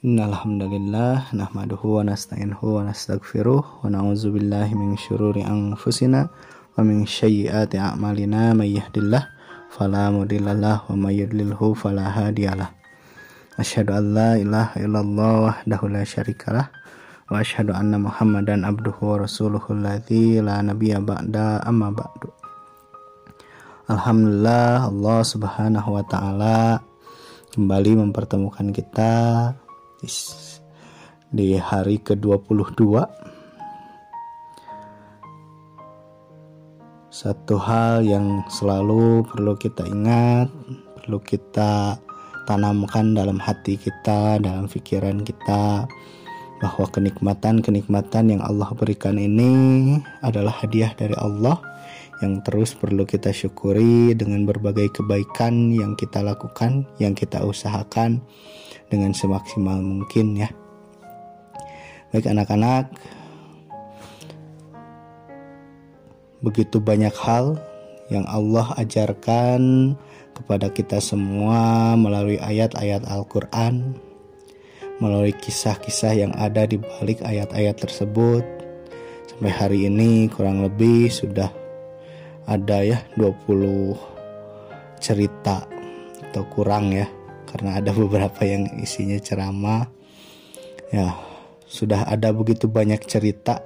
Innal hamdalillah nahmaduhu wa nasta'inuhu wa nastaghfiruh wa na'udzu billahi min syururi anfusina wa min sayyiati a'malina may yahdillah fala mudhillalah wa may yudlilhu fala hadiyalah. Asyhadu an la ilaha illallah wahdahu la syarikalah wa asyhadu anna Muhammadan abduhu wa rasuluhu alladzi la nabiyya ba'da amma ba'du. Alhamdulillah Allah Subhanahu wa taala kembali mempertemukan kita di hari ke-22. Satu hal yang selalu perlu kita ingat perlu kita tanamkan dalam hati kita dalam pikiran kita bahwa kenikmatan-kenikmatan yang Allah berikan ini adalah hadiah dari Allah yang terus perlu kita syukuri dengan berbagai kebaikan yang kita lakukan, yang kita usahakan dengan semaksimal mungkin ya. Baik anak-anak, begitu banyak hal yang Allah ajarkan kepada kita semua melalui ayat-ayat Al-Quran, melalui kisah-kisah yang ada di balik ayat-ayat tersebut. Sampai hari ini kurang lebih sudah ada ya 20 cerita atau kurang ya karena ada beberapa yang isinya ceramah. Ya, sudah ada begitu banyak cerita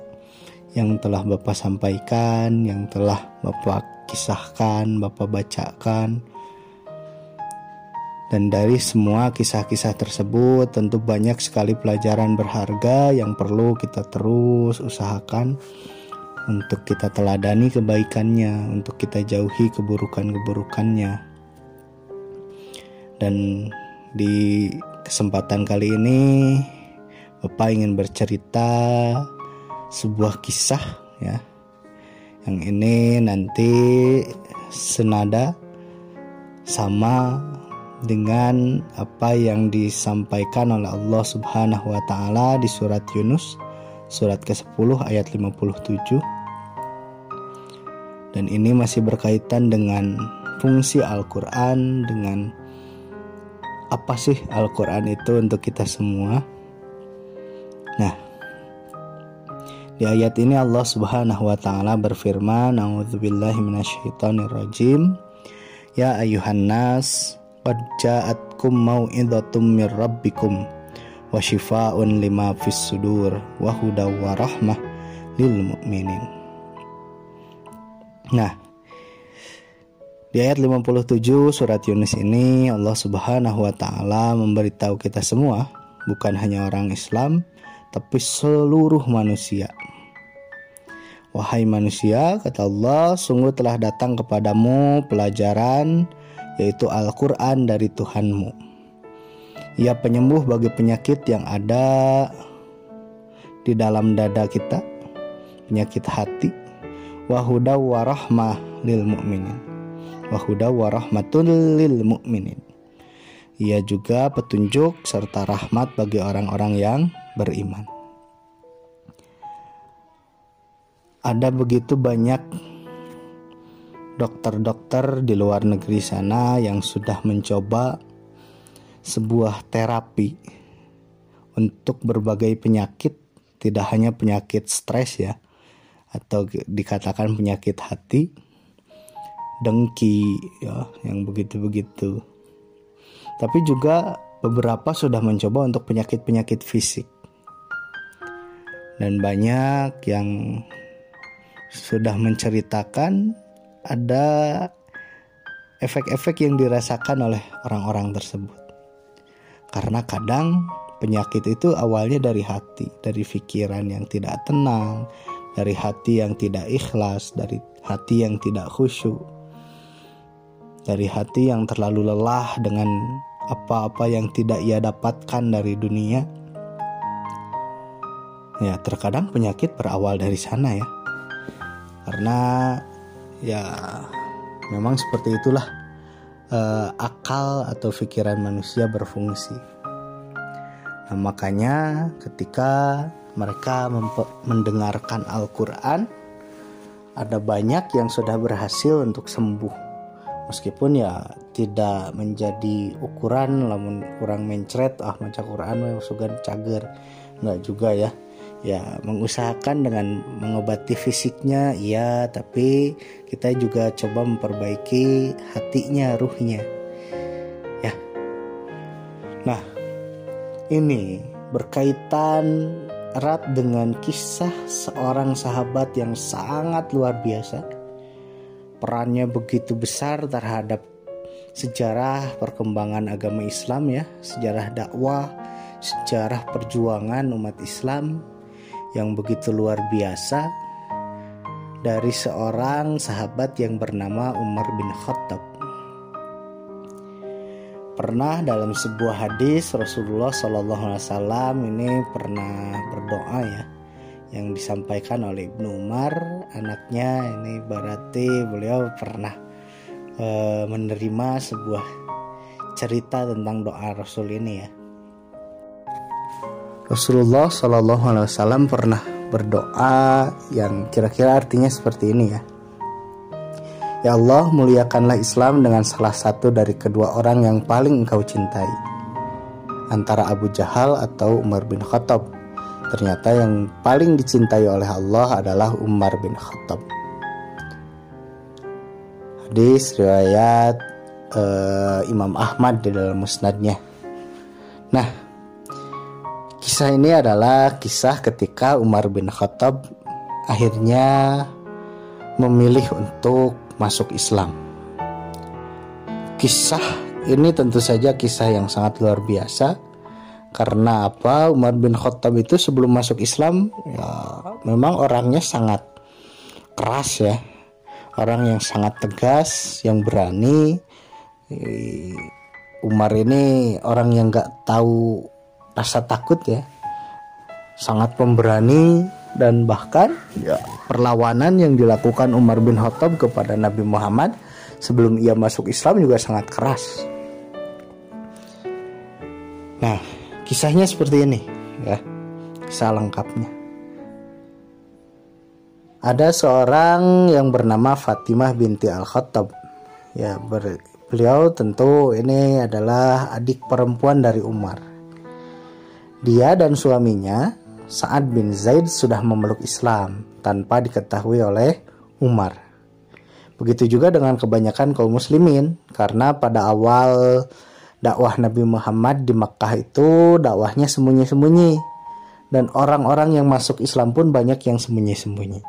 yang telah Bapak sampaikan, yang telah Bapak kisahkan, Bapak bacakan. Dan dari semua kisah-kisah tersebut tentu banyak sekali pelajaran berharga yang perlu kita terus usahakan untuk kita teladani kebaikannya, untuk kita jauhi keburukan-keburukannya. Dan di kesempatan kali ini Bapak ingin bercerita sebuah kisah ya. Yang ini nanti senada sama dengan apa yang disampaikan oleh Allah Subhanahu wa taala di surat Yunus surat ke-10 ayat 57. Dan ini masih berkaitan dengan fungsi Al-Qur'an dengan apa sih Al-Quran itu untuk kita semua? Nah, di ayat ini Allah Subhanahu wa taala berfirman, "A'udzubillahi. Ya ayuhan nas, qad ja'atkum mau'izatum mir rabbikum wa lima fis sudur wa hudaw wa rahmah lil mu'minin." Nah, di ayat 57 surat Yunus ini Allah Subhanahu wa taala memberitahu kita semua, bukan hanya orang Islam, tapi seluruh manusia. Wahai manusia, kata Allah, sungguh telah datang kepadamu pelajaran yaitu Al-Qur'an dari Tuhanmu. Ia penyembuh bagi penyakit yang ada di dalam dada kita, penyakit hati, wahuda warahmah lil mu'minin wahuda warahmatul lil mu'minin. Ia juga petunjuk serta rahmat bagi orang-orang yang beriman. Ada begitu banyak dokter-dokter di luar negeri sana yang sudah mencoba sebuah terapi untuk berbagai penyakit, tidak hanya penyakit stres ya, atau dikatakan penyakit hati, dengki ya yang begitu-begitu. Tapi juga beberapa sudah mencoba untuk penyakit-penyakit fisik. Dan banyak yang sudah menceritakan ada efek-efek yang dirasakan oleh orang-orang tersebut. Karena kadang penyakit itu awalnya dari hati, dari pikiran yang tidak tenang, dari hati yang tidak ikhlas, dari hati yang tidak khusyuk dari hati yang terlalu lelah dengan apa-apa yang tidak ia dapatkan dari dunia. Ya, terkadang penyakit berawal dari sana ya. Karena ya memang seperti itulah uh, akal atau pikiran manusia berfungsi. Nah, makanya ketika mereka mendengarkan Al-Qur'an ada banyak yang sudah berhasil untuk sembuh meskipun ya tidak menjadi ukuran lamun kurang mencret ah maca Quran sugan cager. Nggak juga ya. Ya mengusahakan dengan mengobati fisiknya iya tapi kita juga coba memperbaiki hatinya ruhnya. Ya. Nah ini berkaitan erat dengan kisah seorang sahabat yang sangat luar biasa perannya begitu besar terhadap sejarah perkembangan agama Islam ya, sejarah dakwah, sejarah perjuangan umat Islam yang begitu luar biasa dari seorang sahabat yang bernama Umar bin Khattab. Pernah dalam sebuah hadis Rasulullah Shallallahu Alaihi Wasallam ini pernah berdoa ya, yang disampaikan oleh Ibnu Umar anaknya ini berarti beliau pernah e, menerima sebuah cerita tentang doa Rasul ini ya. Rasulullah Shallallahu Alaihi Wasallam pernah berdoa yang kira-kira artinya seperti ini ya. Ya Allah muliakanlah Islam dengan salah satu dari kedua orang yang paling engkau cintai antara Abu Jahal atau Umar bin Khattab Ternyata yang paling dicintai oleh Allah adalah Umar bin Khattab. Hadis riwayat uh, Imam Ahmad di dalam musnadnya. Nah, kisah ini adalah kisah ketika Umar bin Khattab akhirnya memilih untuk masuk Islam. Kisah ini tentu saja kisah yang sangat luar biasa karena apa? Umar bin Khattab itu sebelum masuk Islam ya memang orangnya sangat keras ya. Orang yang sangat tegas yang berani. Umar ini orang yang nggak tahu rasa takut ya. Sangat pemberani dan bahkan ya perlawanan yang dilakukan Umar bin Khattab kepada Nabi Muhammad sebelum ia masuk Islam juga sangat keras. Nah, Kisahnya seperti ini ya. Kisah lengkapnya. Ada seorang yang bernama Fatimah binti Al-Khattab. Ya, beliau tentu ini adalah adik perempuan dari Umar. Dia dan suaminya Sa'ad bin Zaid sudah memeluk Islam tanpa diketahui oleh Umar. Begitu juga dengan kebanyakan kaum muslimin karena pada awal dakwah Nabi Muhammad di Makkah itu dakwahnya sembunyi-sembunyi. Dan orang-orang yang masuk Islam pun banyak yang sembunyi-sembunyi.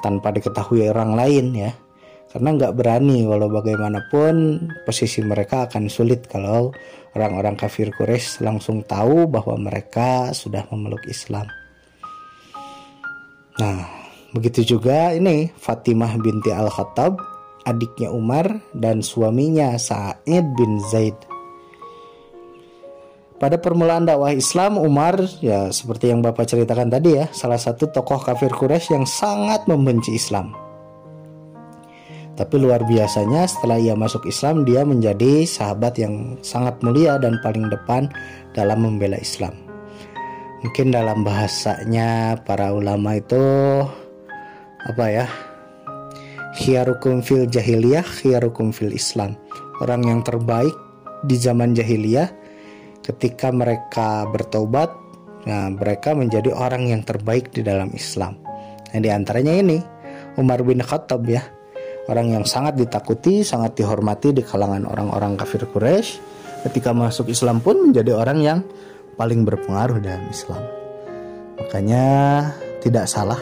Tanpa diketahui orang lain ya. Karena nggak berani walau bagaimanapun posisi mereka akan sulit kalau orang-orang kafir Quraisy langsung tahu bahwa mereka sudah memeluk Islam. Nah, begitu juga ini Fatimah binti Al-Khattab, adiknya Umar dan suaminya Sa'id bin Zaid pada permulaan dakwah Islam, Umar ya seperti yang Bapak ceritakan tadi ya, salah satu tokoh kafir Quraisy yang sangat membenci Islam. Tapi luar biasanya setelah ia masuk Islam, dia menjadi sahabat yang sangat mulia dan paling depan dalam membela Islam. Mungkin dalam bahasanya para ulama itu apa ya? Khiyarukum fil jahiliyah, khiyarukum fil Islam. Orang yang terbaik di zaman jahiliyah ketika mereka bertobat, nah, mereka menjadi orang yang terbaik di dalam Islam. Nah, di antaranya ini Umar bin Khattab ya, orang yang sangat ditakuti, sangat dihormati di kalangan orang-orang kafir Quraisy. Ketika masuk Islam pun menjadi orang yang paling berpengaruh dalam Islam. Makanya tidak salah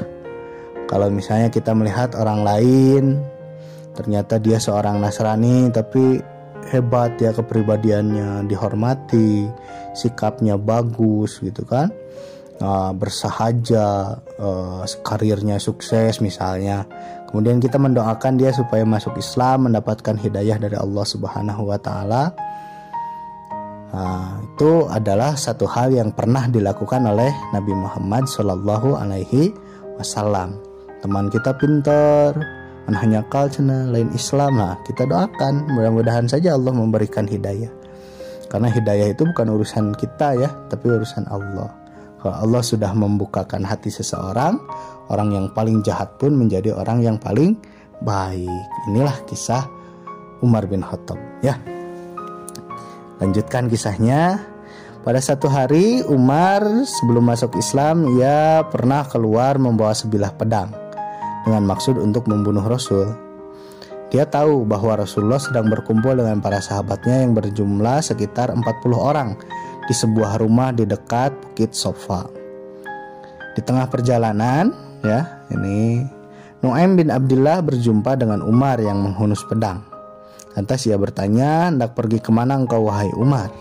kalau misalnya kita melihat orang lain ternyata dia seorang Nasrani tapi hebat ya kepribadiannya dihormati sikapnya bagus gitu kan. Uh, bersahaja uh, karirnya sukses misalnya. Kemudian kita mendoakan dia supaya masuk Islam mendapatkan hidayah dari Allah Subhanahu Wa Taala. Nah, itu adalah satu hal yang pernah dilakukan oleh Nabi Muhammad Shallallahu Alaihi Wasallam. Teman kita pintar, hanya kal cina lain Islam. Lah kita doakan. Mudah-mudahan saja Allah memberikan hidayah. Karena hidayah itu bukan urusan kita ya tapi urusan Allah. Kalau Allah sudah membukakan hati seseorang orang yang paling jahat pun menjadi orang yang paling baik. Inilah kisah Umar bin Khattab ya. Lanjutkan kisahnya. Pada satu hari Umar sebelum masuk Islam ia pernah keluar membawa sebilah pedang dengan maksud untuk membunuh Rasul. Dia tahu bahwa Rasulullah sedang berkumpul dengan para sahabatnya yang berjumlah sekitar 40 orang di sebuah rumah di dekat Bukit Sofa. Di tengah perjalanan, ya, ini Nuaim bin Abdullah berjumpa dengan Umar yang menghunus pedang. Lantas ia bertanya, hendak pergi ke mana engkau wahai Umar?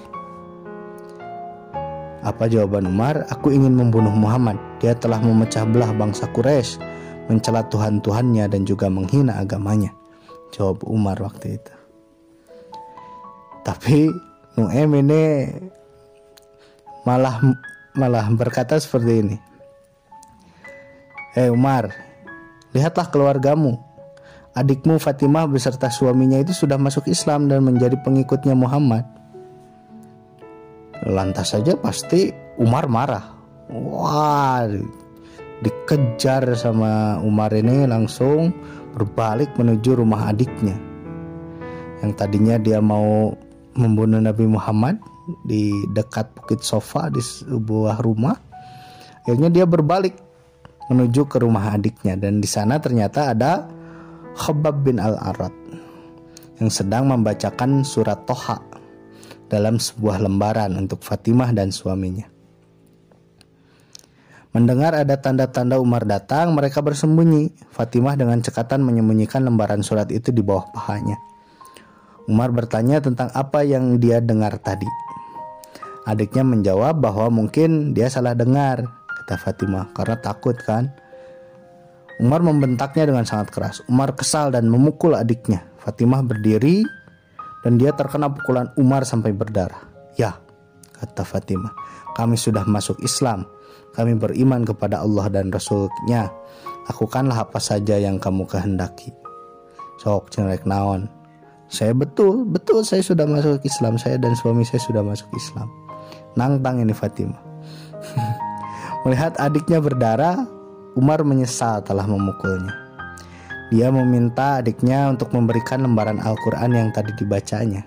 Apa jawaban Umar? Aku ingin membunuh Muhammad. Dia telah memecah belah bangsa Quraisy, mencela Tuhan-Tuhannya dan juga menghina agamanya. Jawab Umar waktu itu. Tapi Nu'em ini malah malah berkata seperti ini. Hei Umar, lihatlah keluargamu. Adikmu Fatimah beserta suaminya itu sudah masuk Islam dan menjadi pengikutnya Muhammad. Lantas saja pasti Umar marah. Wah, dikejar sama Umar ini langsung berbalik menuju rumah adiknya. Yang tadinya dia mau membunuh Nabi Muhammad di dekat Bukit Sofa di sebuah rumah. Akhirnya dia berbalik menuju ke rumah adiknya dan di sana ternyata ada Khabab bin Al-Arad yang sedang membacakan surat Toha dalam sebuah lembaran untuk Fatimah dan suaminya. Mendengar ada tanda-tanda Umar datang, mereka bersembunyi. Fatimah dengan cekatan menyembunyikan lembaran surat itu di bawah pahanya. Umar bertanya tentang apa yang dia dengar tadi. Adiknya menjawab bahwa mungkin dia salah dengar, kata Fatimah, karena takut kan. Umar membentaknya dengan sangat keras. Umar kesal dan memukul adiknya. Fatimah berdiri dan dia terkena pukulan Umar sampai berdarah. Ya, kata Fatimah, kami sudah masuk Islam. Kami beriman kepada Allah dan Rasulnya. Lakukanlah apa saja yang kamu kehendaki. Sok cenrek naon. Saya betul, betul saya sudah masuk Islam. Saya dan suami saya sudah masuk Islam. Nangtang ini Fatimah. Melihat adiknya berdarah, Umar menyesal telah memukulnya. Dia meminta adiknya untuk memberikan lembaran Al-Quran yang tadi dibacanya.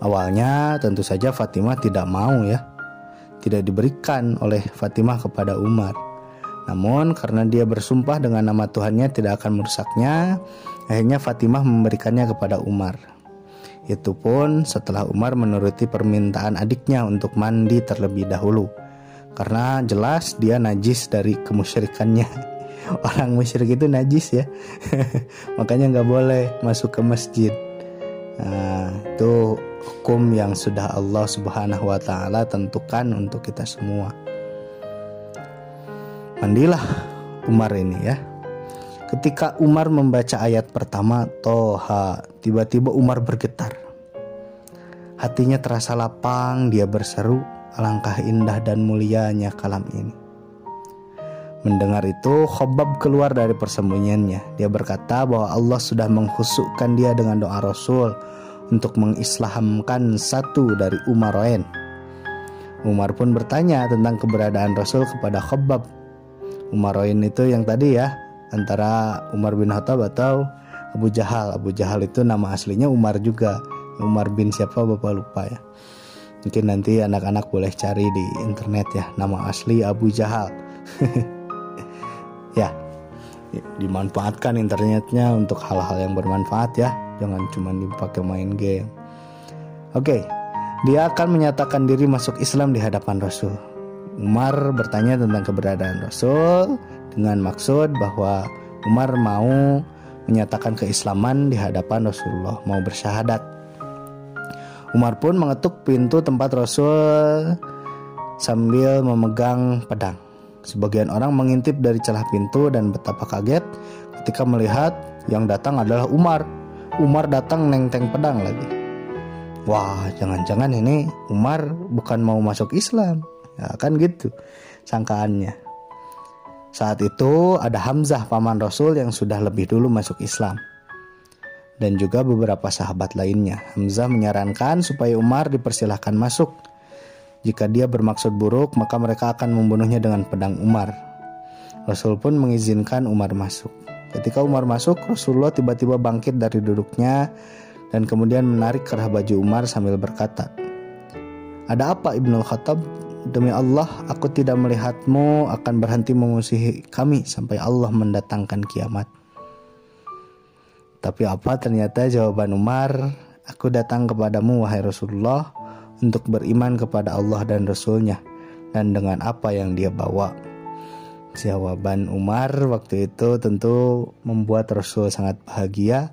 Awalnya tentu saja Fatimah tidak mau ya. Tidak diberikan oleh Fatimah kepada Umar. Namun karena dia bersumpah dengan nama Tuhannya tidak akan merusaknya, akhirnya Fatimah memberikannya kepada Umar. Itu pun setelah Umar menuruti permintaan adiknya untuk mandi terlebih dahulu. Karena jelas dia najis dari kemusyrikannya. orang musyrik itu najis ya makanya nggak boleh masuk ke masjid nah, itu hukum yang sudah Allah Subhanahu Wa Taala tentukan untuk kita semua. Mandilah Umar ini ya. Ketika Umar membaca ayat pertama Toha tiba-tiba Umar bergetar. Hatinya terasa lapang dia berseru alangkah indah dan mulianya kalam ini Mendengar itu, Khobab keluar dari persembunyiannya. Dia berkata bahwa Allah sudah menghusukkan dia dengan doa Rasul untuk mengislahamkan satu dari Umaroin. Umar pun bertanya tentang keberadaan Rasul kepada Khobab. Umaroin itu yang tadi ya, antara Umar bin Khattab atau Abu Jahal. Abu Jahal itu nama aslinya Umar juga. Umar bin siapa bapak lupa ya. Mungkin nanti anak-anak boleh cari di internet ya, nama asli Abu Jahal. ya dimanfaatkan internetnya untuk hal-hal yang bermanfaat ya. Jangan cuma dipakai main game. Oke dia akan menyatakan diri masuk Islam di hadapan Rasul. Umar bertanya tentang keberadaan Rasul dengan maksud bahwa Umar mau menyatakan keislaman di hadapan Rasulullah mau bersyahadat. Umar pun mengetuk pintu tempat Rasul sambil memegang pedang Sebagian orang mengintip dari celah pintu dan betapa kaget ketika melihat yang datang adalah Umar. Umar datang nenteng pedang lagi. Wah, jangan-jangan ini Umar bukan mau masuk Islam. Ya kan gitu sangkaannya. Saat itu ada Hamzah paman Rasul yang sudah lebih dulu masuk Islam. Dan juga beberapa sahabat lainnya. Hamzah menyarankan supaya Umar dipersilahkan masuk jika dia bermaksud buruk, maka mereka akan membunuhnya dengan pedang Umar. Rasul pun mengizinkan Umar masuk. Ketika Umar masuk, Rasulullah tiba-tiba bangkit dari duduknya dan kemudian menarik kerah baju Umar sambil berkata, "Ada apa Ibnu Khattab? Demi Allah, aku tidak melihatmu akan berhenti memusuhi kami sampai Allah mendatangkan kiamat." Tapi apa ternyata jawaban Umar, "Aku datang kepadamu wahai Rasulullah untuk beriman kepada Allah dan Rasulnya dan dengan apa yang dia bawa." Jawaban Umar waktu itu tentu membuat Rasul sangat bahagia.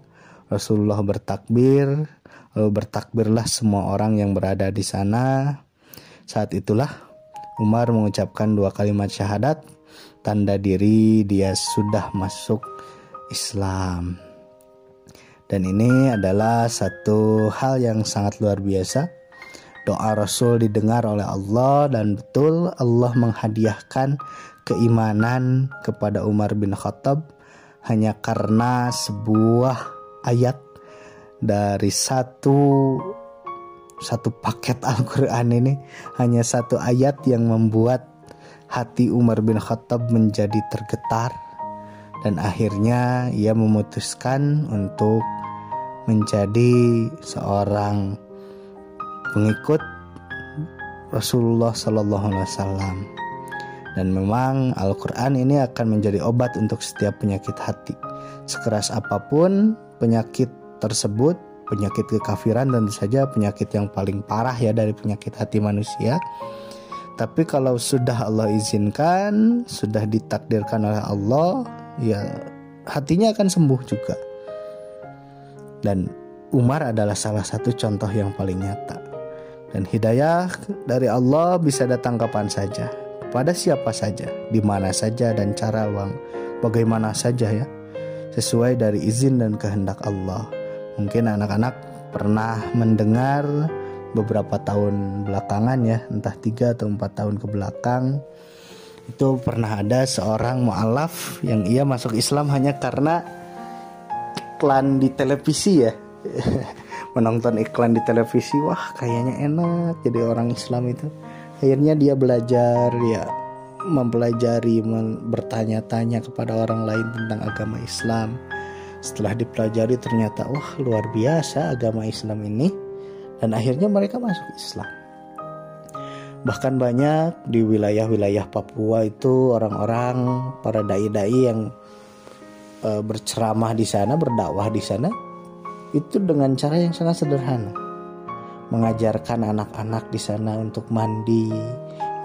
Rasulullah bertakbir, lalu bertakbirlah semua orang yang berada di sana. Saat itulah Umar mengucapkan dua kalimat syahadat, tanda diri dia sudah masuk Islam. Dan ini adalah satu hal yang sangat luar biasa. Doa Rasul didengar oleh Allah dan betul Allah menghadiahkan keimanan kepada Umar bin Khattab hanya karena sebuah ayat dari satu satu paket Al-Quran ini. Hanya satu ayat yang membuat hati Umar bin Khattab menjadi tergetar dan akhirnya ia memutuskan untuk menjadi seorang pengikut Rasulullah Sallallahu Alaihi Wasallam. Dan memang Al-Quran ini akan menjadi obat untuk setiap penyakit hati. Sekeras apa pun penyakit tersebut, penyakit kekafiran tentu saja penyakit yang paling parah ya dari penyakit hati manusia. Tapi kalau sudah Allah izinkan, sudah ditakdirkan oleh Allah, ya hatinya akan sembuh juga. Dan Umar adalah salah satu contoh yang paling nyata. Dan hidayah dari Allah bisa datang kapan saja. Pada siapa saja, di mana saja dan cara uang bagaimana saja ya, sesuai dari izin dan kehendak Allah. Mungkin anak-anak pernah mendengar beberapa tahun belakangan ya, entah tiga atau empat tahun ke belakang. Itu pernah ada seorang mualaf yang ia masuk Islam hanya karena iklan di televisi ya menonton iklan di televisi wah kayaknya enak jadi orang Islam itu. Akhirnya dia belajar ya mempelajari bertanya-tanya kepada orang lain tentang agama Islam. Setelah dipelajari ternyata wah luar biasa agama Islam ini. Dan akhirnya mereka masuk Islam. Bahkan banyak di wilayah-wilayah Papua itu orang-orang para dai-dai yang e, berceramah di sana berdakwah di sana itu dengan cara yang sangat sederhana mengajarkan anak-anak di sana untuk mandi,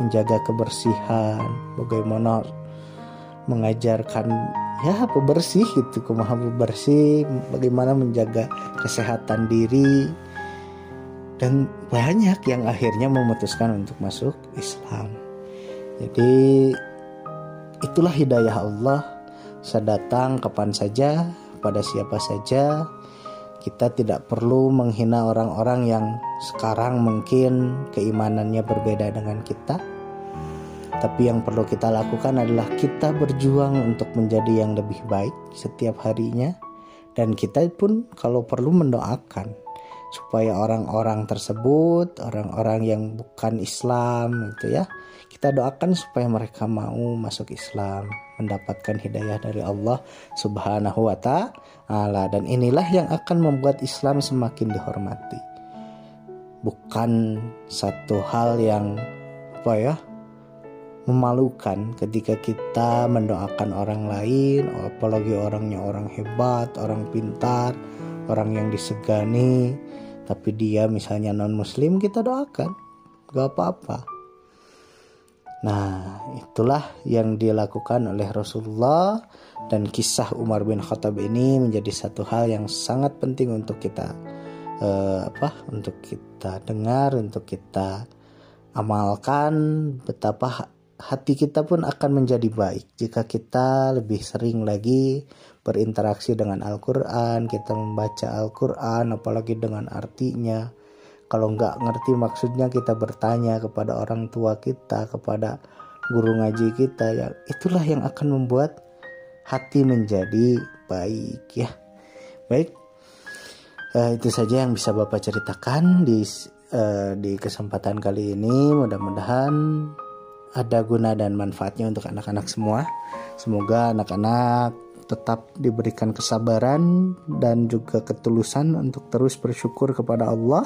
menjaga kebersihan, bagaimana mengajarkan ya bebersih gitu, kumaha bebersih, bagaimana menjaga kesehatan diri dan banyak yang akhirnya memutuskan untuk masuk Islam. Jadi itulah hidayah Allah. Saya kapan saja, pada siapa saja, kita tidak perlu menghina orang-orang yang sekarang mungkin keimanannya berbeda dengan kita. Tapi yang perlu kita lakukan adalah kita berjuang untuk menjadi yang lebih baik setiap harinya dan kita pun kalau perlu mendoakan supaya orang-orang tersebut, orang-orang yang bukan Islam itu ya, kita doakan supaya mereka mau masuk Islam, mendapatkan hidayah dari Allah Subhanahu wa taala dan inilah yang akan membuat Islam semakin dihormati. Bukan satu hal yang apa ya? memalukan ketika kita mendoakan orang lain, apalagi orangnya orang hebat, orang pintar, orang yang disegani, tapi dia misalnya non muslim kita doakan, gak apa-apa Nah, itulah yang dilakukan oleh Rasulullah dan kisah Umar bin Khattab ini menjadi satu hal yang sangat penting untuk kita uh, apa? Untuk kita dengar, untuk kita amalkan betapa hati kita pun akan menjadi baik jika kita lebih sering lagi berinteraksi dengan Al-Qur'an, kita membaca Al-Qur'an apalagi dengan artinya kalau nggak ngerti maksudnya kita bertanya kepada orang tua kita, kepada guru ngaji kita ya itulah yang akan membuat hati menjadi baik ya. Baik. Uh, itu saja yang bisa Bapak ceritakan di uh, di kesempatan kali ini. Mudah-mudahan ada guna dan manfaatnya untuk anak-anak semua. Semoga anak-anak tetap diberikan kesabaran dan juga ketulusan untuk terus bersyukur kepada Allah.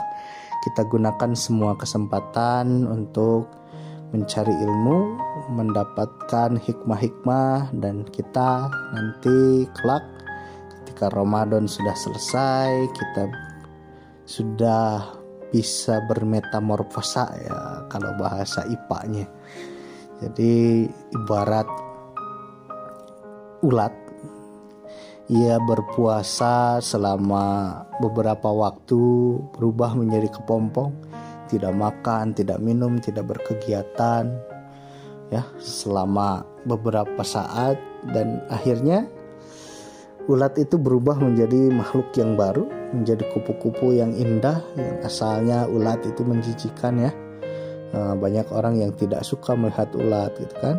Kita gunakan semua kesempatan untuk mencari ilmu, mendapatkan hikmah-hikmah dan kita nanti kelak ketika Ramadan sudah selesai, kita sudah bisa bermetamorfosa ya kalau bahasa IPA-nya. Jadi ibarat ulat ia berpuasa selama beberapa waktu berubah menjadi kepompong tidak makan tidak minum tidak berkegiatan ya selama beberapa saat. Dan akhirnya ulat itu berubah menjadi makhluk yang baru menjadi kupu-kupu yang indah yang asalnya ulat itu menjijikan ya banyak orang yang tidak suka melihat ulat gitu kan?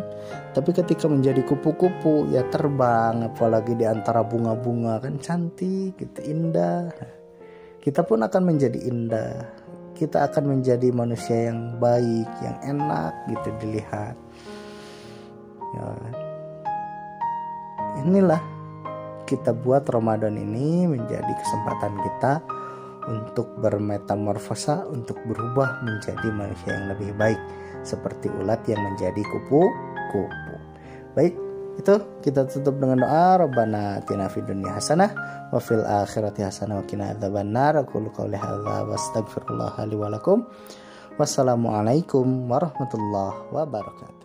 Tapi ketika menjadi kupu-kupu ya terbang apalagi di antara bunga-bunga kan cantik gitu indah. Kita pun akan menjadi indah. Kita akan menjadi manusia yang baik yang enak gitu dilihat. Ya. Inilah kita buat Ramadan ini menjadi kesempatan kita untuk bermetamorfosa untuk berubah menjadi manusia yang lebih baik seperti ulat yang menjadi kupu-kupu. Baik, itu kita tutup dengan doa Rabbana atina fid dunya hasanah wa fil akhirati hasanah wa qina adzabannar. Aku qouli hadza wa astaghfirullah li wa lakum. Wassalamualaikum warahmatullahi wabarakatuh.